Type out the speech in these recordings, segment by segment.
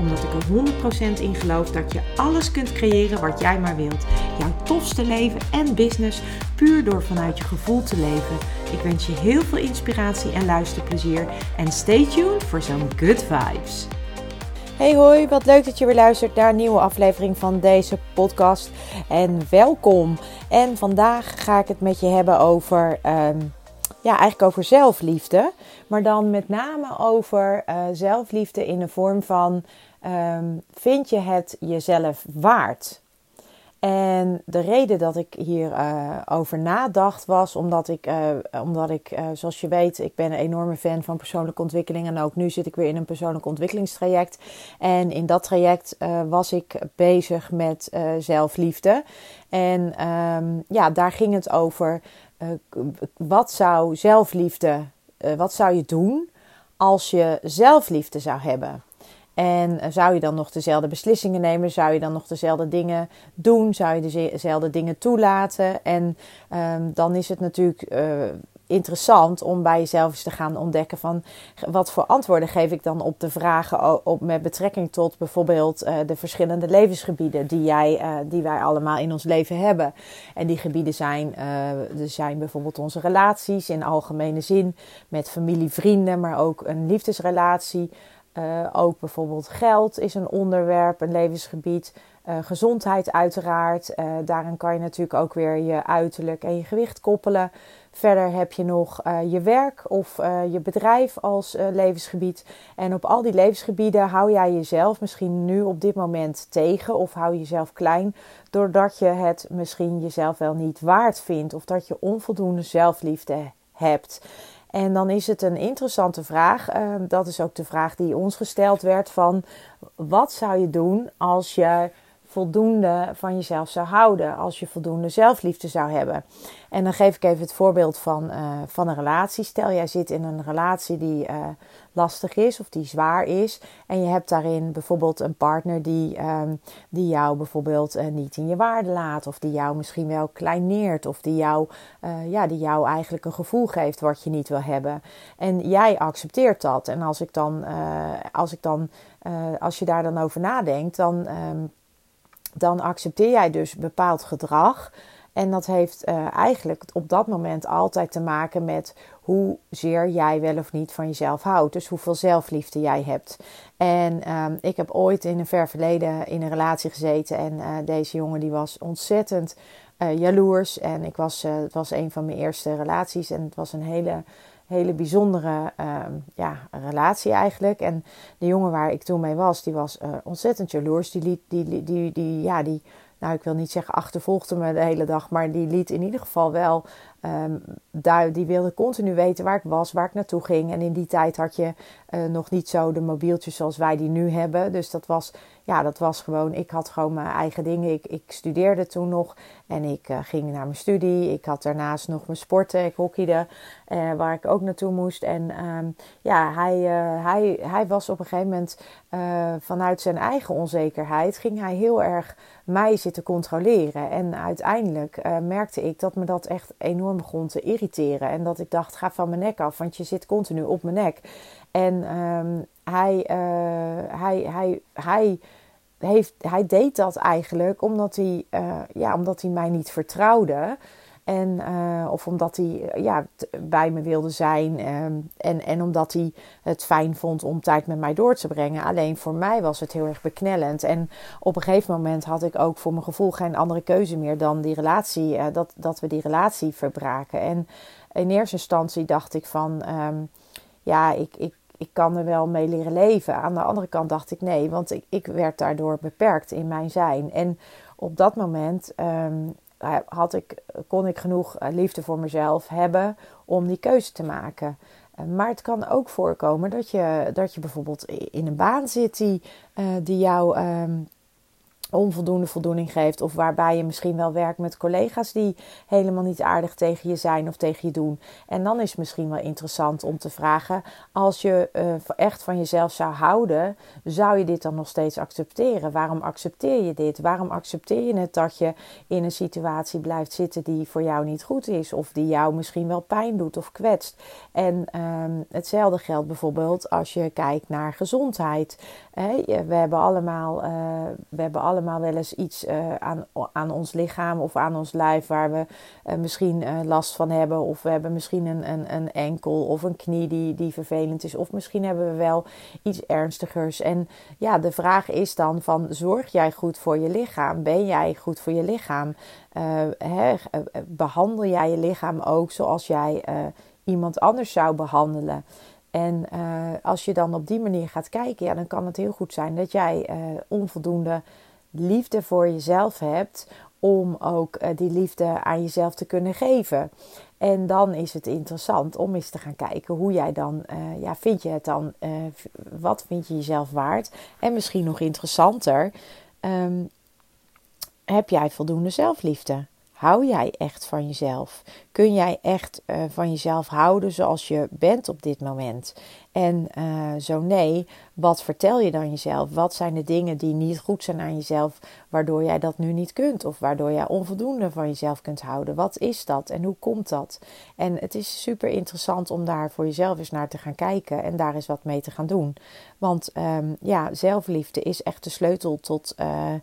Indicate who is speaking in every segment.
Speaker 1: Omdat ik er 100% in geloof dat je alles kunt creëren wat jij maar wilt. Jouw tofste leven en business puur door vanuit je gevoel te leven. Ik wens je heel veel inspiratie en luisterplezier. En stay tuned voor zo'n good vibes. Hey hoi, wat leuk dat je weer luistert naar een nieuwe aflevering van deze podcast. En welkom. En vandaag ga ik het met je hebben over, ehm, ja, eigenlijk over zelfliefde. Maar dan met name over uh, zelfliefde in de vorm van, ehm, vind je het jezelf waard? En de reden dat ik hierover uh, over nadacht was omdat ik, uh, omdat ik uh, zoals je weet, ik ben een enorme fan van persoonlijke ontwikkeling. En ook nu zit ik weer in een persoonlijk ontwikkelingstraject. En in dat traject was ik bezig met zelfliefde. En um, ja, daar ging het over wat zou zelfliefde, wat zou je doen als je zelfliefde zou hebben? En eh, zou je dan nog dezelfde beslissingen nemen? Zou je dan nog dezelfde dingen doen? Zou je dezelfde dingen toelaten? En um, dan is het natuurlijk uh, interessant om bij jezelf eens te gaan ontdekken van wat voor antwoorden geef ik dan op de vragen op, met betrekking tot bijvoorbeeld uh, de verschillende levensgebieden die, jij, die wij allemaal in ons leven hebben. En die gebieden zijn, uh, zijn bijvoorbeeld onze relaties in algemene zin met familie, vrienden, maar ook een liefdesrelatie. Uh, ook bijvoorbeeld geld is een onderwerp, een levensgebied. Uh, gezondheid uiteraard. Uh, daarin kan je natuurlijk ook weer je uiterlijk en je gewicht koppelen. Verder heb je nog je werk of je bedrijf als levensgebied. En op al die levensgebieden hou jij jezelf misschien nu op dit moment tegen of hou je jezelf klein. Doordat je het misschien jezelf wel niet waard vindt of dat je onvoldoende zelfliefde hebt. En dan is het een interessante vraag. Ehm, dat is ook de vraag die ons gesteld werd: van wat zou je doen als je voldoende van jezelf zou houden, als je voldoende zelfliefde zou hebben. En dan geef ik even het voorbeeld van, uh, van een relatie. Stel, jij zit in een relatie die uh, lastig is of die zwaar is. En je hebt daarin bijvoorbeeld een partner die, um, die jou bijvoorbeeld uh, niet in je waarde laat. Of die jou misschien wel kleineert. Of die jou, ja, die jou eigenlijk een gevoel geeft wat je niet wil hebben. En jij accepteert dat. En als ik dan, als ik dan als je daar dan over nadenkt, dan. Um, dan accepteer jij dus bepaald gedrag. En dat heeft uh, eigenlijk op dat moment altijd te maken met hoezeer jij wel of niet van jezelf houdt. Dus hoeveel zelfliefde jij hebt. En um, ik heb ooit in een ver verleden in een relatie gezeten. En uh, deze jongen die was ontzettend uh, jaloers. En ik was, het was een van mijn eerste relaties. En het was een hele hele bijzondere uh, ja, relatie eigenlijk. En de jongen waar ik toen mee was, die was uh, ontzettend jaloers. Die liet, die, die, die, die, ja, die, nou ik wil niet zeggen achtervolgde me de hele dag, maar die liet in ieder geval wel Um, die wilde continu weten waar ik was, waar ik naartoe ging. En in die tijd had je uh, nog niet zo de mobieltjes zoals wij die nu hebben. Dus dat was, ja, dat was gewoon, ik had gewoon mijn eigen dingen. Ik, ik studeerde toen nog en ik uh, ging naar mijn studie. Ik had daarnaast nog mijn sporten, ik hockeyde, uh, waar ik ook naartoe moest. En um, ja, hij, hij, hij was op een gegeven moment vanuit zijn eigen onzekerheid, ging hij heel erg mij zitten controleren. En uiteindelijk merkte ik dat me dat echt enorm begon te irriteren. En dat ik dacht, ga van mijn nek af, want je zit continu op mijn nek. En um, hij, uh, hij, hij, hij, heeft, hij deed dat eigenlijk omdat hij, ja, omdat hij mij niet vertrouwde. En, uh, of omdat hij ja, bij me wilde zijn. Um, en, en omdat hij het fijn vond om tijd met mij door te brengen. Alleen voor mij was het heel erg beknellend. En op een gegeven moment had ik ook voor mijn gevoel geen andere keuze meer dan die relatie. Uh, dat, dat we die relatie verbraken. En in eerste instantie dacht ik van um, ja, ik, ik, ik kan er wel mee leren leven. Aan de andere kant dacht ik nee, want ik, ik werd daardoor beperkt in mijn zijn. En op dat moment um, had ik, kon ik genoeg eh, liefde voor mezelf hebben om die keuze te maken. Eh, maar het kan ook voorkomen dat je, dat je bijvoorbeeld in een baan zit die, die jou. Um, onvoldoende voldoening geeft. Of waarbij je misschien wel werkt met collega's die helemaal niet aardig tegen je zijn of tegen je doen. En dan is het misschien wel interessant om te vragen: als je uh, echt van jezelf zou houden, zou je dit dan nog steeds accepteren? Waarom accepteer je dit? Waarom accepteer je het dat je in een situatie blijft zitten die voor jou niet goed is? Of die jou misschien wel pijn doet of kwetst? En um, hetzelfde geldt bijvoorbeeld als je kijkt naar gezondheid. we hebben allemaal, uh, we hebben allemaal allemaal wel eens iets uh, aan, aan ons lichaam of aan ons lijf waar we uh, misschien uh, last van hebben. Of we hebben misschien een, een, een enkel of een knie die, die vervelend is. Of misschien hebben we wel iets ernstigers. En ja, de vraag is dan van zorg jij goed voor je lichaam? Ben jij goed voor je lichaam? Hè, behandel jij je lichaam ook zoals jij iemand anders zou behandelen? En als je dan op die manier gaat kijken, ja, dan kan het heel goed zijn dat jij onvoldoende liefde voor jezelf hebt om ook uh, die liefde aan jezelf te kunnen geven. En dan is het interessant om eens te gaan kijken hoe jij dan, uh, ja, vind je het dan, uh, wat vind je jezelf waard? En misschien nog interessanter, um, heb jij voldoende zelfliefde? Hou jij echt van jezelf? Kun jij echt uh, van jezelf houden zoals je bent op dit moment? En uh, zo nee, wat vertel je dan jezelf? Wat zijn de dingen die niet goed zijn aan jezelf, waardoor jij dat nu niet kunt? Of waardoor jij onvoldoende van jezelf kunt houden? Wat is dat en hoe komt dat? En het is super interessant om daar voor jezelf eens naar te gaan kijken en daar eens wat mee te gaan doen. Want um, ja, zelfliefde is echt de sleutel tot. Uh,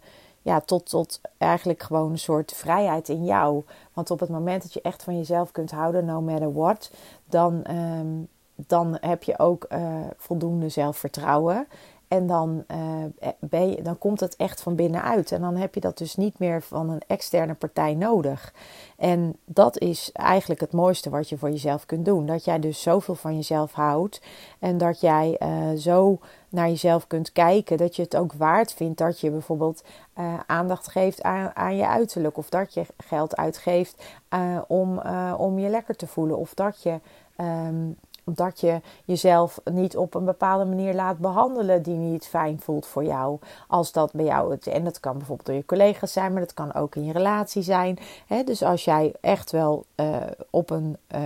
Speaker 1: ja, tot, tot eigenlijk gewoon een soort vrijheid in jou. Want op het moment dat je echt van jezelf kunt houden, no matter what, dan, um, dan heb je ook uh, voldoende zelfvertrouwen. En dan, ben je, dan komt het echt van binnenuit. En dan heb je dat dus niet meer van een externe partij nodig. En dat is eigenlijk het mooiste wat je voor jezelf kunt doen. Dat jij dus zoveel van jezelf houdt. En dat jij uh, zo naar jezelf kunt kijken. Dat je het ook waard vindt dat je bijvoorbeeld aandacht geeft aan, aan, je uiterlijk. Of dat je geld uitgeeft om, om je lekker te voelen. Of dat je. Um, omdat je jezelf niet op een bepaalde manier laat behandelen die niet fijn voelt voor jou. Als dat bij jou, en dat kan bijvoorbeeld door je collega's zijn, maar dat kan ook in je relatie zijn. dus als jij echt wel uh, op een, uh,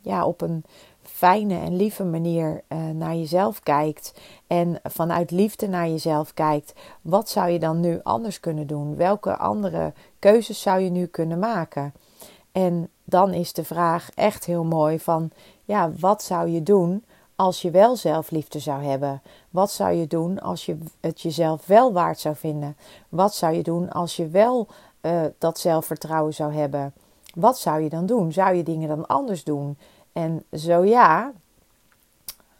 Speaker 1: ja, op een fijne en lieve manier uh, naar jezelf kijkt en vanuit liefde naar jezelf kijkt, wat zou je dan nu anders kunnen doen? Welke andere keuzes zou je nu kunnen maken? En dan is de vraag echt heel mooi van ja, wat zou je doen als je wel zelfliefde zou hebben? Wat zou je doen als je het jezelf wel waard zou vinden? Wat zou je doen als je wel uh, dat zelfvertrouwen zou hebben? Wat zou je dan doen? Zou je dingen dan anders doen? En zo ja,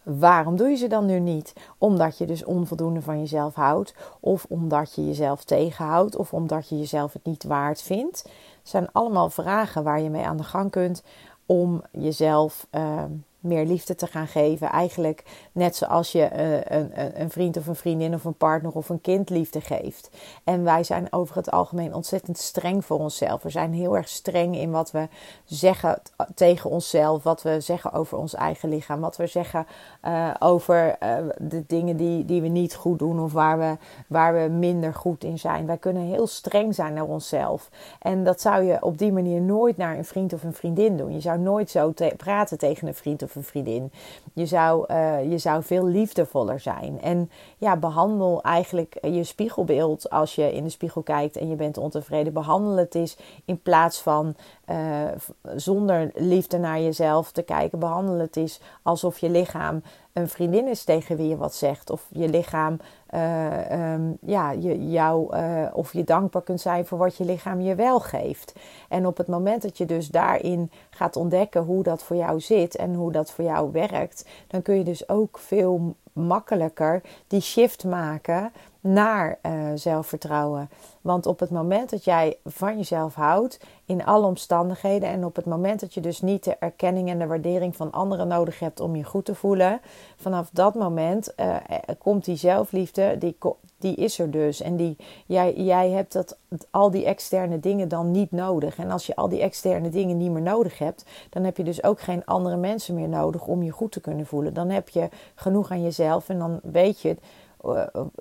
Speaker 1: waarom doe je ze dan nu niet? Omdat je dus onvoldoende van jezelf houdt, of omdat je jezelf tegenhoudt, of omdat je jezelf het niet waard vindt. Het zijn allemaal vragen waar je mee aan de gang kunt om jezelf uh, meer liefde te gaan geven. Eigenlijk net zoals je uh, een, een, vriend of een vriendin of een partner of een kind liefde geeft. En wij zijn over het algemeen ontzettend streng voor onszelf. We zijn heel erg streng in wat we zeggen tegen onszelf, wat we zeggen over ons eigen lichaam, wat we zeggen uh, over uh, de dingen die, die we niet goed doen of waar we, waar we minder goed in zijn. Wij kunnen heel streng zijn naar onszelf. En dat zou je op die manier nooit naar een vriend of een vriendin doen. Je zou nooit zo te praten tegen een vriend of een vriendin. Je zou, uh, je zou veel liefdevoller zijn. En ja, behandel eigenlijk je spiegelbeeld als je in de spiegel kijkt en je bent ontevreden. Behandel het eens in plaats van uh, zonder liefde naar jezelf te kijken. Behandel het eens alsof je lichaam een vriendin is tegen wie je wat zegt. Of je lichaam, uh, um, ja, je, jou, uh, of je dankbaar kunt zijn voor wat je lichaam je wel geeft. En op het moment dat je dus daarin gaat ontdekken hoe dat voor jou zit en hoe dat voor jou werkt, dan kun je dus ook veel makkelijker die shift maken naar uh, zelfvertrouwen. Want op het moment dat jij van jezelf houdt, in alle omstandigheden, en op het moment dat je dus niet de erkenning en de waardering van anderen nodig hebt om je goed te voelen, vanaf dat moment uh, komt die zelfliefde, die, die is er dus. En die, jij, jij hebt dat, al die externe dingen dan niet nodig. En als je al die externe dingen niet meer nodig hebt, dan heb je dus ook geen andere mensen meer nodig om je goed te kunnen voelen. Dan heb je genoeg aan jezelf en dan weet je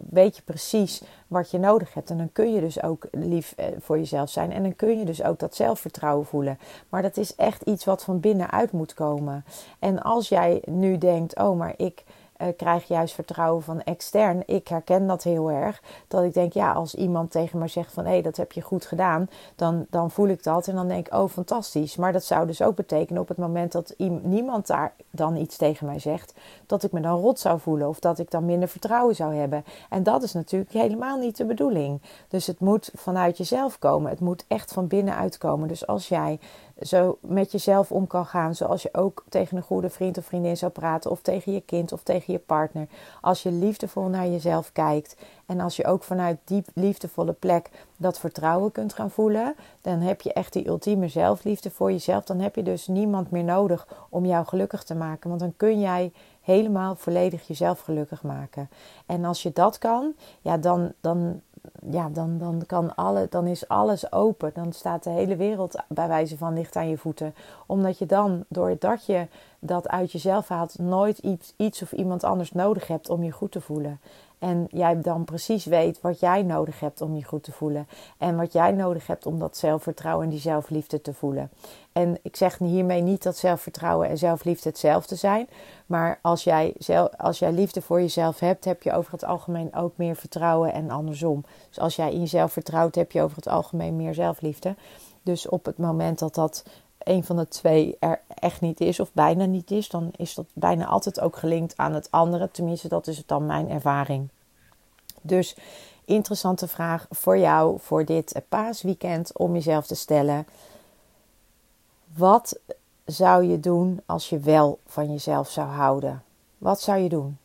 Speaker 2: weet je precies wat je nodig hebt. En dan kun je dus ook lief voor jezelf zijn. En dan kun je dus ook dat zelfvertrouwen voelen. Maar dat is echt iets wat van binnenuit moet komen. En als jij nu denkt, oh, maar ik uh, krijg juist vertrouwen van extern. Ik herken dat heel erg. Dat ik denk, ja, als iemand tegen me zegt van hé, hey, dat heb je goed gedaan, dan, dan voel ik dat en dan denk ik, oh, fantastisch. Maar dat zou dus ook betekenen op het moment dat niemand daar dan iets tegen mij zegt, dat ik me dan rot zou voelen of dat ik dan minder vertrouwen zou hebben. En dat is natuurlijk helemaal niet de bedoeling. Dus het moet vanuit jezelf komen. Het moet echt van binnenuit komen. Dus als jij zo met jezelf om kan gaan. Zoals je ook tegen een goede vriend of vriendin zou praten. Of tegen je kind of tegen je partner. Als je liefdevol naar jezelf kijkt. En als je ook vanuit die liefdevolle plek dat vertrouwen kunt gaan voelen. Dan heb je echt die ultieme zelfliefde voor jezelf. Dan heb je dus niemand meer nodig om jou gelukkig te maken. Want dan kun jij helemaal volledig jezelf gelukkig maken. En als je dat kan, ja, dan, dan, ja, dan, dan, kan alle, dan is alles open. Dan staat de hele wereld bij wijze van licht aan je voeten. Omdat je dan, doordat je dat uit jezelf haalt, nooit iets, iets of iemand anders nodig hebt om je goed te voelen. En jij dan precies weet wat jij nodig hebt om je goed te voelen. En wat jij nodig hebt om dat zelfvertrouwen en die zelfliefde te voelen. En ik zeg hiermee niet dat zelfvertrouwen en zelfliefde hetzelfde zijn. Maar als jij, als jij liefde voor jezelf hebt, heb je over het algemeen ook meer vertrouwen en andersom. Dus als jij in jezelf vertrouwt, heb je over het algemeen meer zelfliefde. Dus op het moment dat dat een van de twee er echt niet is of bijna niet is, dan is dat bijna altijd ook gelinkt aan het andere. Tenminste, dat is het dan mijn ervaring. Dus interessante vraag voor jou voor dit paasweekend om jezelf te stellen. Wat zou je doen als je wel van jezelf zou houden? Wat zou je doen?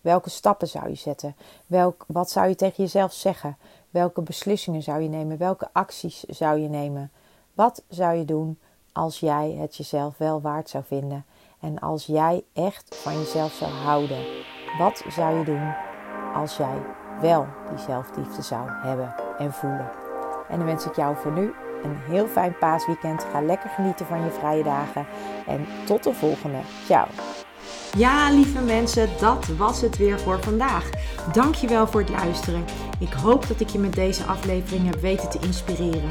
Speaker 2: Welke stappen zou je zetten? Welk, wat zou je tegen jezelf zeggen? Welke beslissingen zou je nemen? Welke acties zou je nemen? Wat zou je doen als jij het jezelf wel waard zou vinden? En als jij echt van jezelf zou houden? Wat zou je doen als jij wel die zelfliefde zou hebben en voelen? En dan wens ik jou voor nu een heel fijn paasweekend. Ga lekker genieten van je vrije dagen. En tot de volgende. Ciao.
Speaker 1: Ja, lieve mensen, dat was het weer voor vandaag. Dankjewel voor het luisteren. Ik hoop dat ik je met deze aflevering heb weten te inspireren.